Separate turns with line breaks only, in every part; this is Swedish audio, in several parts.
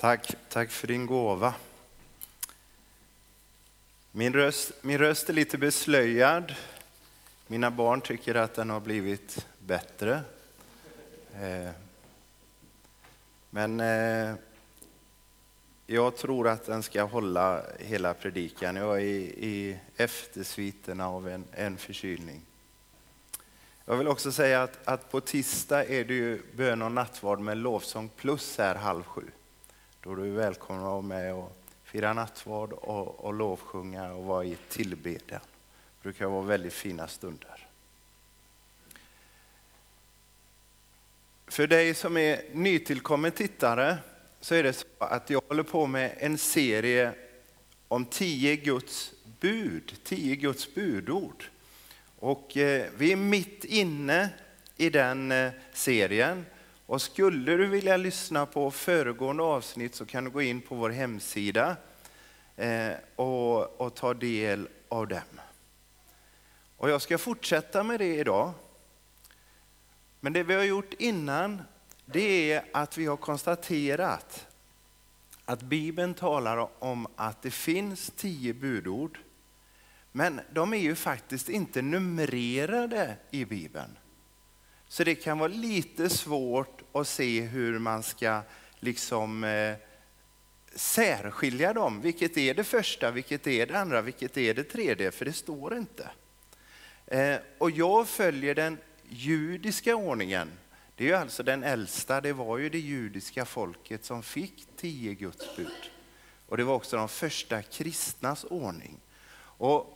Tack, tack för din gåva. Min röst, min röst är lite beslöjad. Mina barn tycker att den har blivit bättre. Eh, men eh, jag tror att den ska hålla hela predikan. Jag är i eftersviterna av en, en förkylning. Jag vill också säga att, att på tisdag är det ju bön och nattvard med lovsång plus här halv sju. Då är du välkommen att vara med och fira nattvard och, och lovsjunga och vara i tillbedjan. Det brukar vara väldigt fina stunder. För dig som är nytillkommen tittare så är det så att jag håller på med en serie om tio Guds bud, tio Guds budord. Och eh, vi är mitt inne i den eh, serien. Och skulle du vilja lyssna på föregående avsnitt så kan du gå in på vår hemsida eh, och, och ta del av dem. Och jag ska fortsätta med det idag. Men det vi har gjort innan, det är att vi har konstaterat att Bibeln talar om att det finns tio budord. Men de är ju faktiskt inte numrerade i Bibeln. Så det kan vara lite svårt och se hur man ska liksom eh, särskilja dem. Vilket är det första, vilket är det andra, vilket är det tredje? För det står inte. Eh, och jag följer den judiska ordningen. Det är ju alltså den äldsta, det var ju det judiska folket som fick tio Guds bud. Och det var också de första kristnas ordning. Och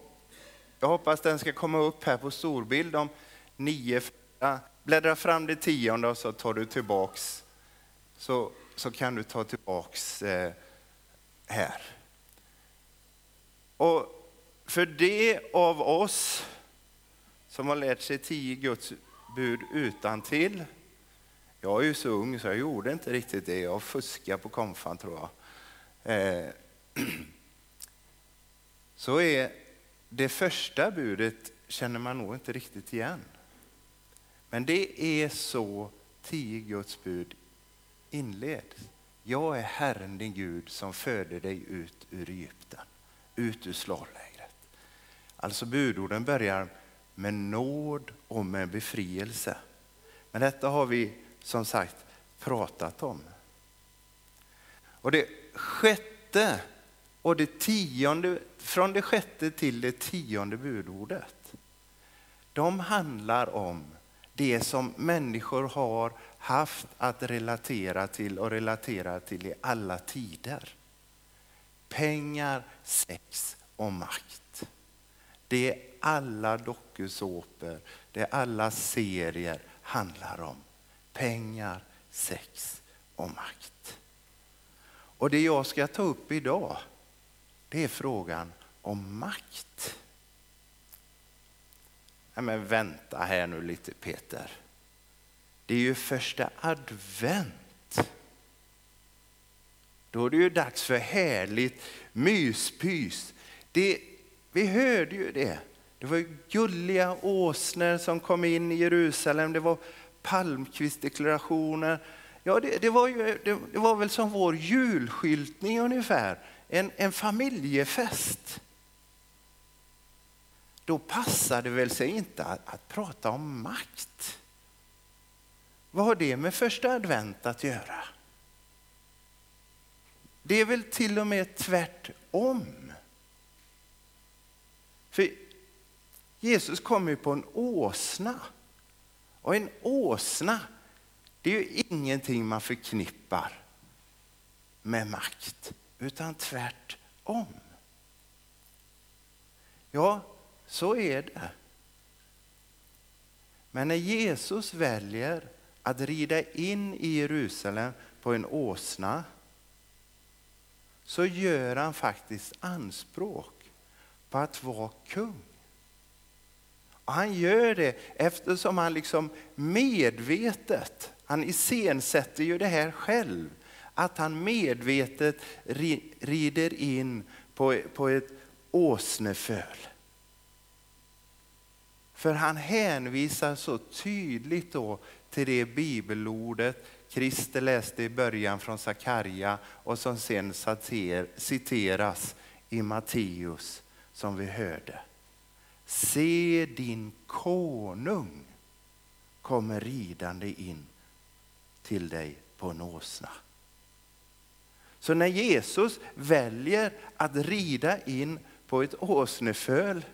jag hoppas den ska komma upp här på storbild. De nio Bläddra fram det tionde och så tar du tillbaks, så, så kan du ta tillbaks eh, här. Och för det av oss som har lärt sig tio Guds bud utan till. Jag är ju så ung så jag gjorde inte riktigt det. Jag fuskade på konfan tror jag. Eh, så är det första budet känner man nog inte riktigt igen. Men det är så tio Guds bud inleds. Jag är Herren din Gud som föder dig ut ur Egypten, ut ur slavlägret. Alltså budorden börjar med nåd och med befrielse. Men detta har vi som sagt pratat om. Och det sjätte och det tionde, från det sjätte till det tionde budordet, de handlar om det som människor har haft att relatera till och relatera till i alla tider. Pengar, sex och makt. Det är alla dokusåpor, det är alla serier handlar om. Pengar, sex och makt. Och det jag ska ta upp idag, det är frågan om makt. Men vänta här nu lite Peter. Det är ju första advent. Då är det ju dags för härligt myspys. Det, vi hörde ju det. Det var gulliga åsnor som kom in i Jerusalem. Det var palmkvistdeklarationer. Ja, det, det, var ju, det, det, var väl som vår julskyltning ungefär. En, en familjefest då passar det väl sig inte att, att prata om makt. Vad har det med första advent att göra? Det är väl till och med tvärtom. För Jesus kom ju på en åsna. Och en åsna, det är ju ingenting man förknippar med makt, utan tvärtom. Ja, så är det. Men när Jesus väljer att rida in i Jerusalem på en åsna så gör han faktiskt anspråk på att vara kung. Och han gör det eftersom han liksom medvetet, han iscensätter ju det här själv, att han medvetet rider in på, på ett åsneföl. För han hänvisar så tydligt då till det bibelordet Christer läste i början från Sakarja och som sen citeras i Matteus som vi hörde. Se din konung kommer ridande in till dig på en åsna. Så när Jesus väljer att rida in på ett åsneföl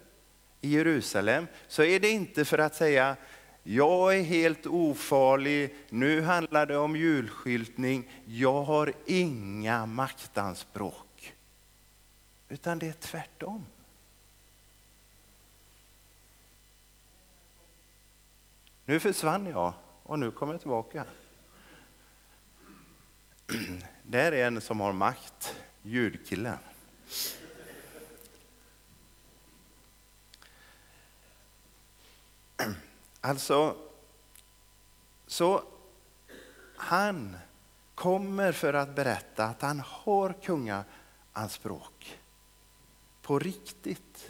i Jerusalem så är det inte för att säga jag är helt ofarlig, nu handlar det om julskyltning, jag har inga maktanspråk. Utan det är tvärtom. Nu försvann jag och nu kommer jag tillbaka. Där är en som har makt, ljudkillen. Alltså, så han kommer för att berätta att han har kungaanspråk. På riktigt.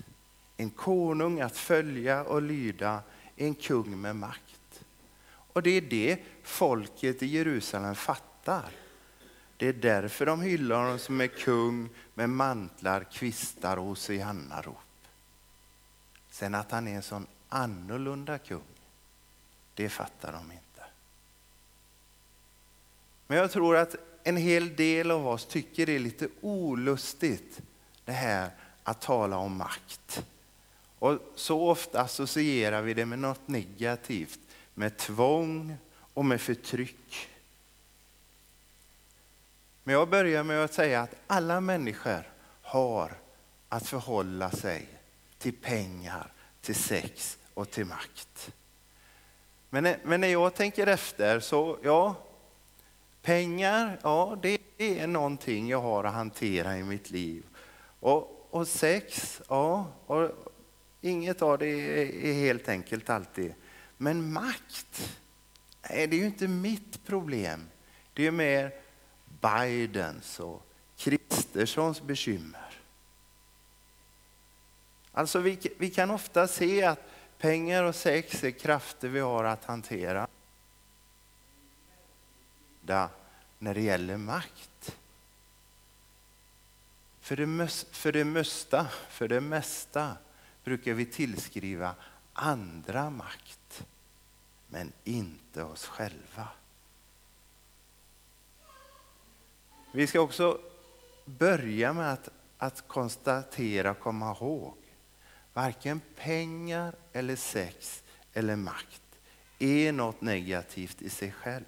En konung att följa och lyda, en kung med makt. Och det är det folket i Jerusalem fattar. Det är därför de hyllar honom som är kung med mantlar, kvistar och hosiannarop. Sen att han är en sån annorlunda kung, det fattar de inte. Men jag tror att en hel del av oss tycker det är lite olustigt det här att tala om makt. Och så ofta associerar vi det med något negativt, med tvång och med förtryck. Men jag börjar med att säga att alla människor har att förhålla sig till pengar, till sex och till makt. Men, men när jag tänker efter så, ja, pengar, ja det är någonting jag har att hantera i mitt liv. Och, och sex, ja, och inget av det är helt enkelt alltid. Men makt, nej, det är ju inte mitt problem. Det är mer Bidens och Kristerssons bekymmer. Alltså vi, vi kan ofta se att pengar och sex är krafter vi har att hantera. När det gäller makt. För det, för det mesta, för det mesta brukar vi tillskriva andra makt, men inte oss själva. Vi ska också börja med att, att konstatera och komma ihåg. Varken pengar eller sex eller makt är något negativt i sig själv.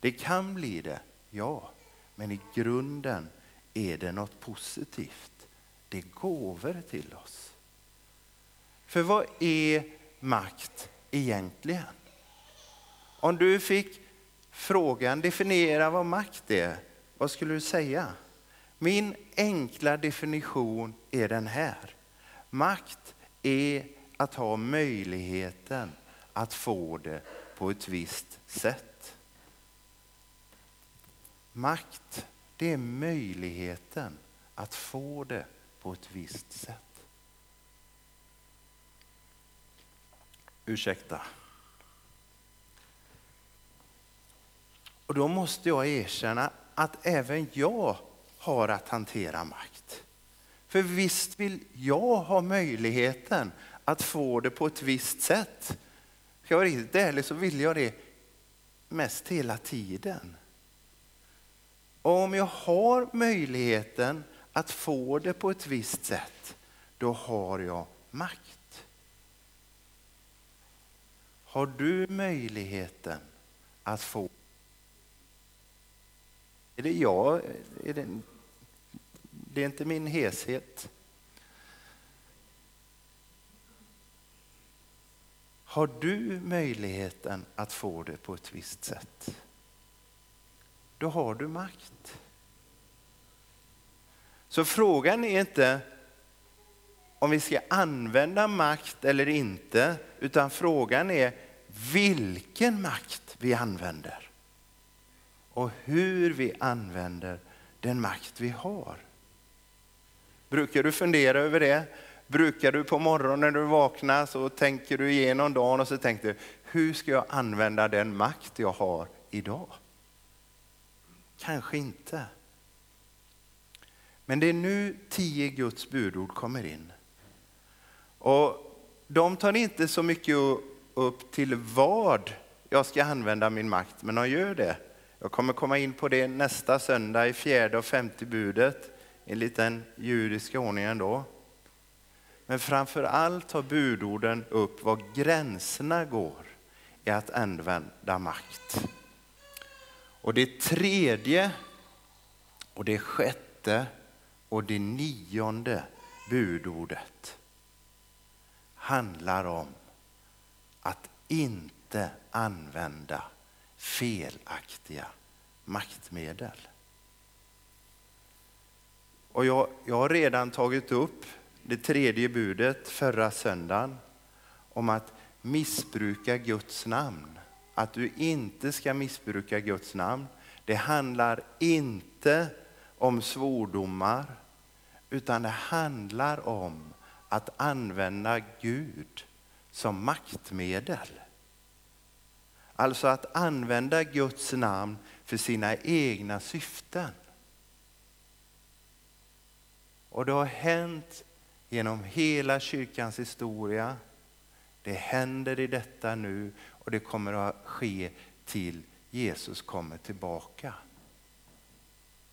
Det kan bli det, ja, men i grunden är det något positivt. Det är gåvor till oss. För vad är makt egentligen? Om du fick frågan definiera vad makt är, vad skulle du säga? Min enkla definition är den här. Makt är att ha möjligheten att få det på ett visst sätt. Makt, det är möjligheten att få det på ett visst sätt. Ursäkta. Och då måste jag erkänna att även jag har att hantera makt. För visst vill jag ha möjligheten att få det på ett visst sätt. Ska jag vara riktigt ärlig så vill jag det mest hela tiden. Och om jag har möjligheten att få det på ett visst sätt, då har jag makt. Har du möjligheten att få är det jag? Är det, det är inte min heshet. Har du möjligheten att få det på ett visst sätt, då har du makt. Så frågan är inte om vi ska använda makt eller inte, utan frågan är vilken makt vi använder och hur vi använder den makt vi har. Brukar du fundera över det? brukar du på morgonen när du vaknar så tänker du igenom dagen och så tänker du, hur ska jag använda den makt jag har idag? Kanske inte. Men det är nu tio Guds budord kommer in. Och de tar inte så mycket upp till vad jag ska använda min makt, men de gör det. Jag kommer komma in på det nästa söndag i fjärde och femte budet, enligt den judiska ordningen då. Men framför allt tar budorden upp var gränserna går i att använda makt. Och det tredje och det sjätte och det nionde budordet handlar om att inte använda felaktiga maktmedel. Och jag, jag har redan tagit upp det tredje budet förra söndagen om att missbruka Guds namn. Att du inte ska missbruka Guds namn. Det handlar inte om svordomar utan det handlar om att använda Gud som maktmedel. Alltså att använda Guds namn för sina egna syften. Och det har hänt genom hela kyrkans historia. Det händer i detta nu och det kommer att ske till Jesus kommer tillbaka.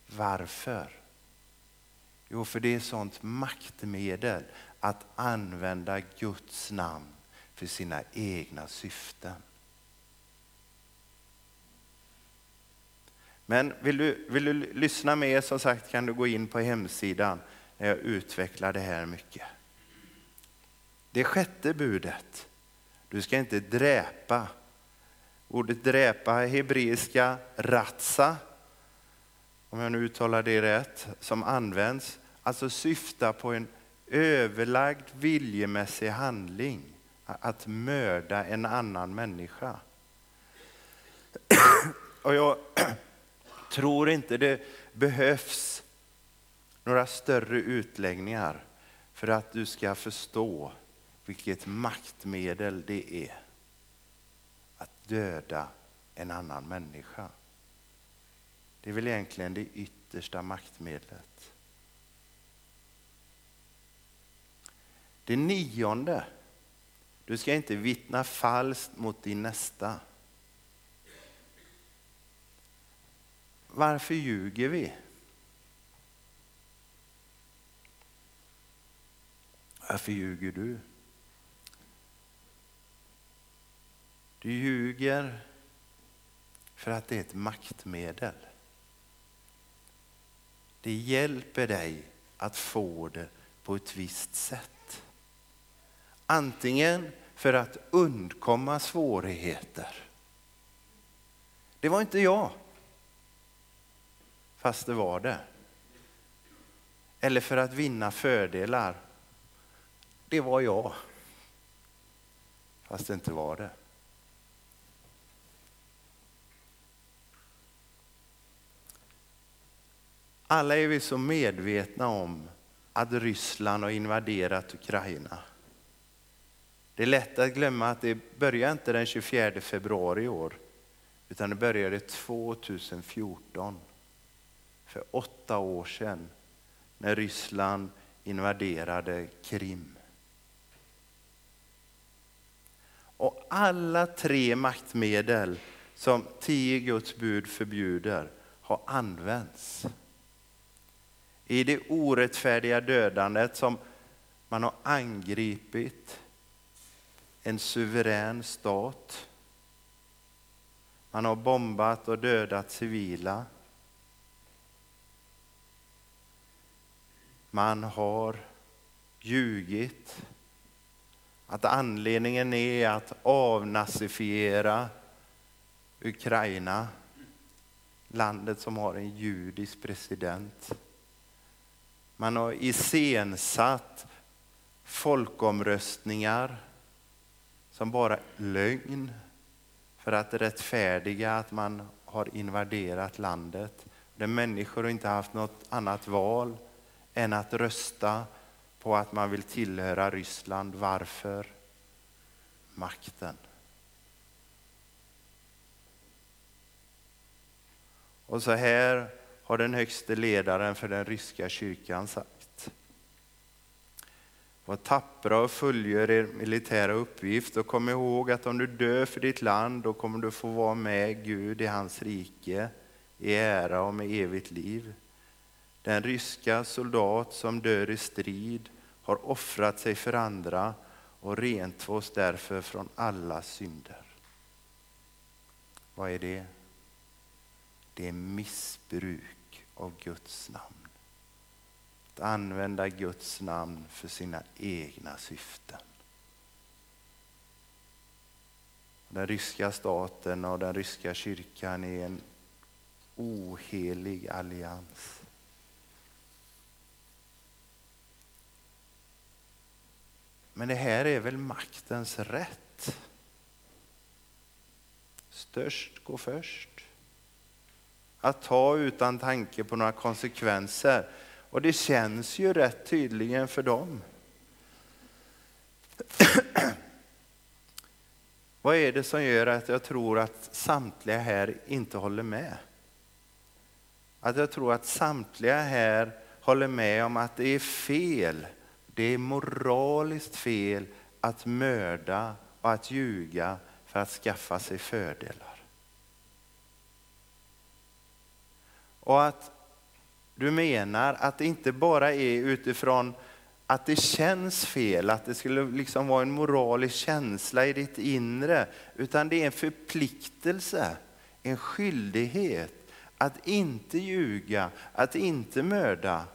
Varför? Jo, för det är sånt maktmedel att använda Guds namn för sina egna syften. Men vill du, vill du lyssna mer som sagt kan du gå in på hemsidan när jag utvecklar det här mycket. Det sjätte budet, du ska inte dräpa. Ordet dräpa är hebreiska ratsa, om jag nu uttalar det rätt, som används, alltså syftar på en överlagd viljemässig handling, att mörda en annan människa. Och jag tror inte det behövs några större utläggningar för att du ska förstå vilket maktmedel det är att döda en annan människa. Det är väl egentligen det yttersta maktmedlet. Det nionde, du ska inte vittna falskt mot din nästa. Varför ljuger vi? Varför ljuger du? Du ljuger för att det är ett maktmedel. Det hjälper dig att få det på ett visst sätt. Antingen för att undkomma svårigheter. Det var inte jag, fast det var det. Eller för att vinna fördelar. Det var jag, fast det inte var det. Alla är vi så medvetna om att Ryssland har invaderat Ukraina. Det är lätt att glömma att det började inte den 24 februari i år, utan det började 2014. För åtta år sedan, när Ryssland invaderade Krim. Och alla tre maktmedel som tio Guds bud förbjuder har använts i det orättfärdiga dödandet som man har angripit en suverän stat. Man har bombat och dödat civila. Man har ljugit. Att anledningen är att avnazifiera Ukraina, landet som har en judisk president. Man har iscensatt folkomröstningar som bara lögn för att rättfärdiga att man har invaderat landet. Där människor inte haft något annat val än att rösta på att man vill tillhöra Ryssland. Varför? Makten. Och så här har den högste ledaren för den ryska kyrkan sagt. Var tappra och fullgör er militära uppgift och kom ihåg att om du dör för ditt land då kommer du få vara med Gud i hans rike i ära och med evigt liv. Den ryska soldat som dör i strid har offrat sig för andra och rentvås därför från alla synder. Vad är det? Det är missbruk av Guds namn. Att använda Guds namn för sina egna syften. Den ryska staten och den ryska kyrkan är en ohelig allians. Men det här är väl maktens rätt? Störst går först. Att ta utan tanke på några konsekvenser. Och det känns ju rätt tydligen för dem. Vad är det som gör att jag tror att samtliga här inte håller med? Att jag tror att samtliga här håller med om att det är fel, det är moraliskt fel att mörda och att ljuga för att skaffa sig fördelar. Och att du menar att det inte bara är utifrån att det känns fel, att det skulle liksom vara en moralisk känsla i ditt inre, utan det är en förpliktelse, en skyldighet att inte ljuga, att inte mörda.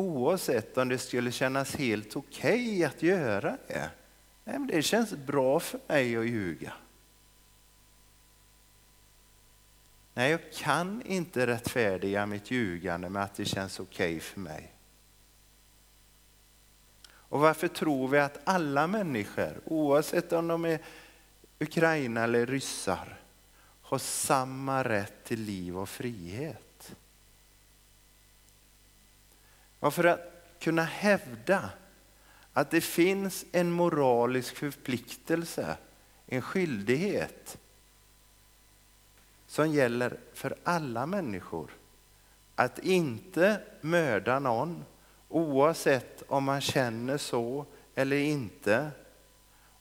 Oavsett om det skulle kännas helt okej okay att göra det. Nej, men det känns bra för mig att ljuga. Nej, jag kan inte rättfärdiga mitt ljugande med att det känns okej okay för mig. Och varför tror vi att alla människor, oavsett om de är Ukraina eller ryssar, har samma rätt till liv och frihet? Ja, för att kunna hävda att det finns en moralisk förpliktelse, en skyldighet som gäller för alla människor. Att inte mörda någon oavsett om man känner så eller inte.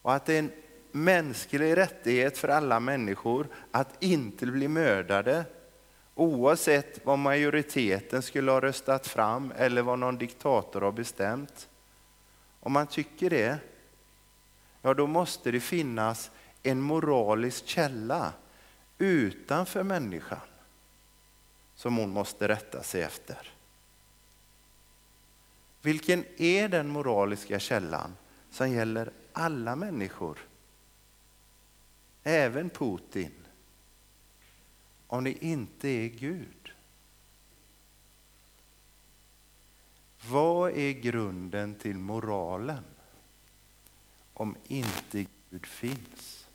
Och att det är en mänsklig rättighet för alla människor att inte bli mördade oavsett vad majoriteten skulle ha röstat fram eller vad någon diktator har bestämt. Om man tycker det, ja då måste det finnas en moralisk källa utanför människan som hon måste rätta sig efter. Vilken är den moraliska källan som gäller alla människor? Även Putin. Om det inte är Gud. Vad är grunden till moralen om inte Gud finns?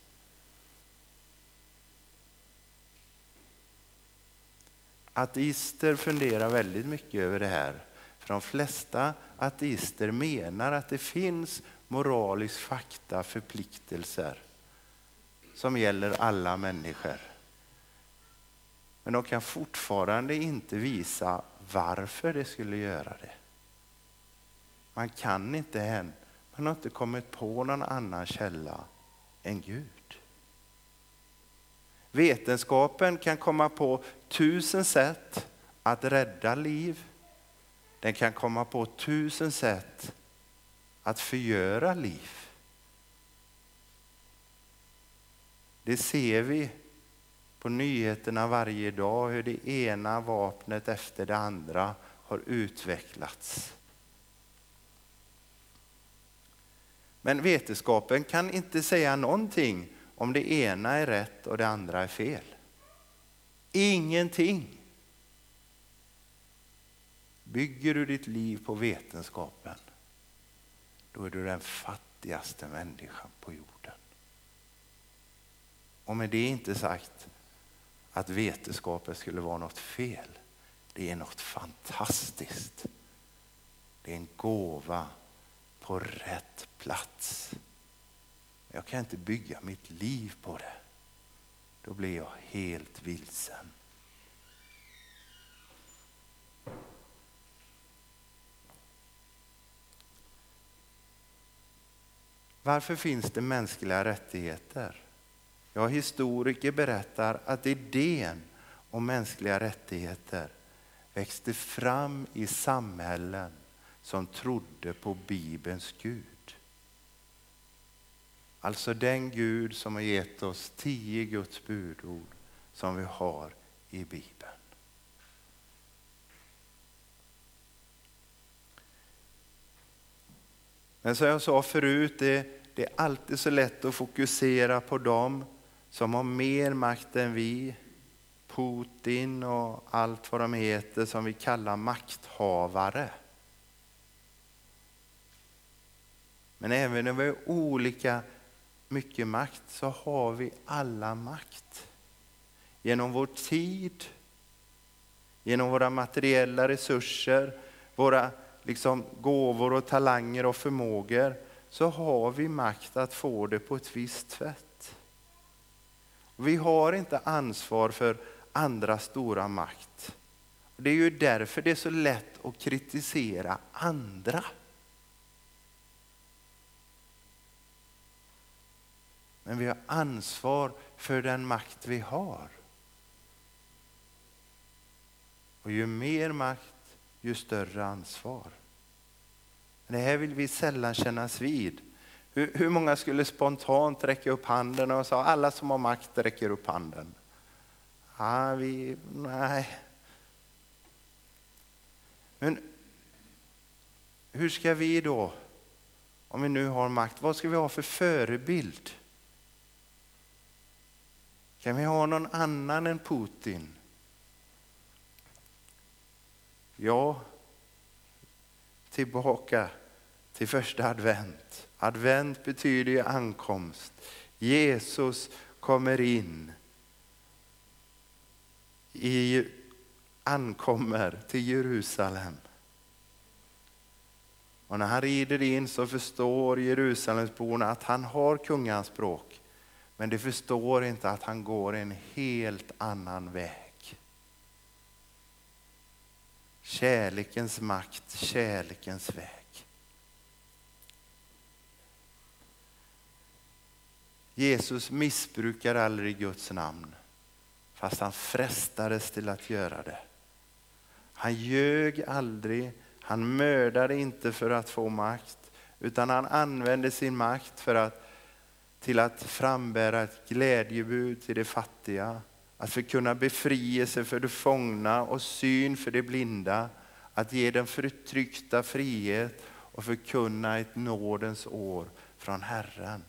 Ateister funderar väldigt mycket över det här. För de flesta ateister menar att det finns moralisk fakta, förpliktelser som gäller alla människor. Men de kan fortfarande inte visa varför det skulle göra det. Man kan inte än, man har inte kommit på någon annan källa än Gud. Vetenskapen kan komma på tusen sätt att rädda liv. Den kan komma på tusen sätt att förgöra liv. Det ser vi på nyheterna varje dag hur det ena vapnet efter det andra har utvecklats. Men vetenskapen kan inte säga någonting om det ena är rätt och det andra är fel. Ingenting. Bygger du ditt liv på vetenskapen, då är du den fattigaste människan på jorden. Och med det inte sagt att vetenskapen skulle vara något fel. Det är något fantastiskt. Det är en gåva på rätt plats. Jag kan inte bygga mitt liv på det. Då blir jag helt vilsen. Varför finns det mänskliga rättigheter? Ja, historiker berättar att idén om mänskliga rättigheter växte fram i samhällen som trodde på Bibelns Gud. Alltså den Gud som har gett oss tio Guds budord som vi har i Bibeln. Men som jag sa förut, det, det är alltid så lätt att fokusera på dem som har mer makt än vi. Putin och allt vad de heter som vi kallar makthavare. Men även när vi har olika mycket makt så har vi alla makt. Genom vår tid, genom våra materiella resurser, våra liksom gåvor och talanger och förmågor så har vi makt att få det på ett visst sätt. Vi har inte ansvar för andra stora makt. Det är ju därför det är så lätt att kritisera andra. Men vi har ansvar för den makt vi har. Och ju mer makt, ju större ansvar. Det här vill vi sällan kännas vid. Hur, hur många skulle spontant räcka upp handen och sa alla som har makt räcker upp handen? Ah, vi, nej. Men hur ska vi då, om vi nu har makt, vad ska vi ha för förebild? Kan vi ha någon annan än Putin? Ja, tillbaka till första advent. Advent betyder ju ankomst. Jesus kommer in, i, ankommer till Jerusalem. Och när han rider in så förstår Jerusalemsborna att han har kungaspråk. Men de förstår inte att han går en helt annan väg. Kärlekens makt, kärlekens väg. Jesus missbrukar aldrig Guds namn, fast han frestades till att göra det. Han ljög aldrig, han mördade inte för att få makt, utan han använde sin makt för att till att frambära ett glädjebud till de fattiga, att förkunna befrielse för de fångna och syn för de blinda, att ge den förtryckta frihet och förkunna ett nådens år från Herren.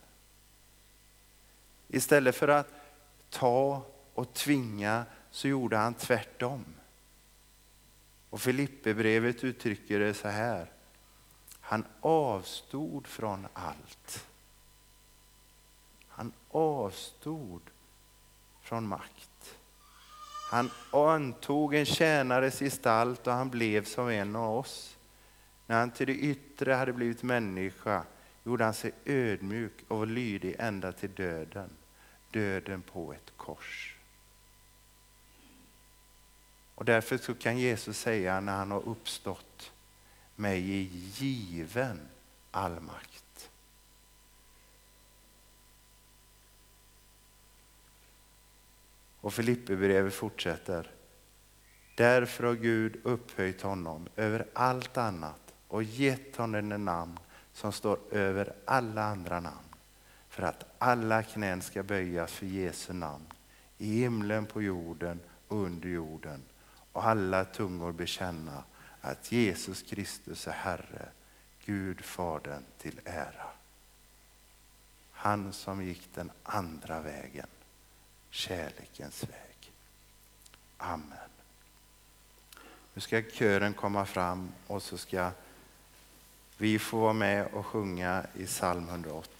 Istället för att ta och tvinga så gjorde han tvärtom. Och Filipperbrevet uttrycker det så här. Han avstod från allt han avstod från makt. Han antog en tjänares gestalt och han blev som en av oss. När han till det yttre hade blivit människa gjorde han sig ödmjuk och var lydig ända till döden. Döden på ett kors. Och därför så kan Jesus säga när han har uppstått, mig är given all makt. Och Filipperbrevet fortsätter. Därför har Gud upphöjt honom över allt annat och gett honom en namn som står över alla andra namn. För att alla knän ska böjas för Jesu namn i himlen, på jorden och under jorden. Och alla tungor bekänna att Jesus Kristus är Herre, Gud Fadern till ära. Han som gick den andra vägen kärlekens väg. Amen. Nu ska kören komma fram och så ska vi får vara med och sjunga i psalm 108.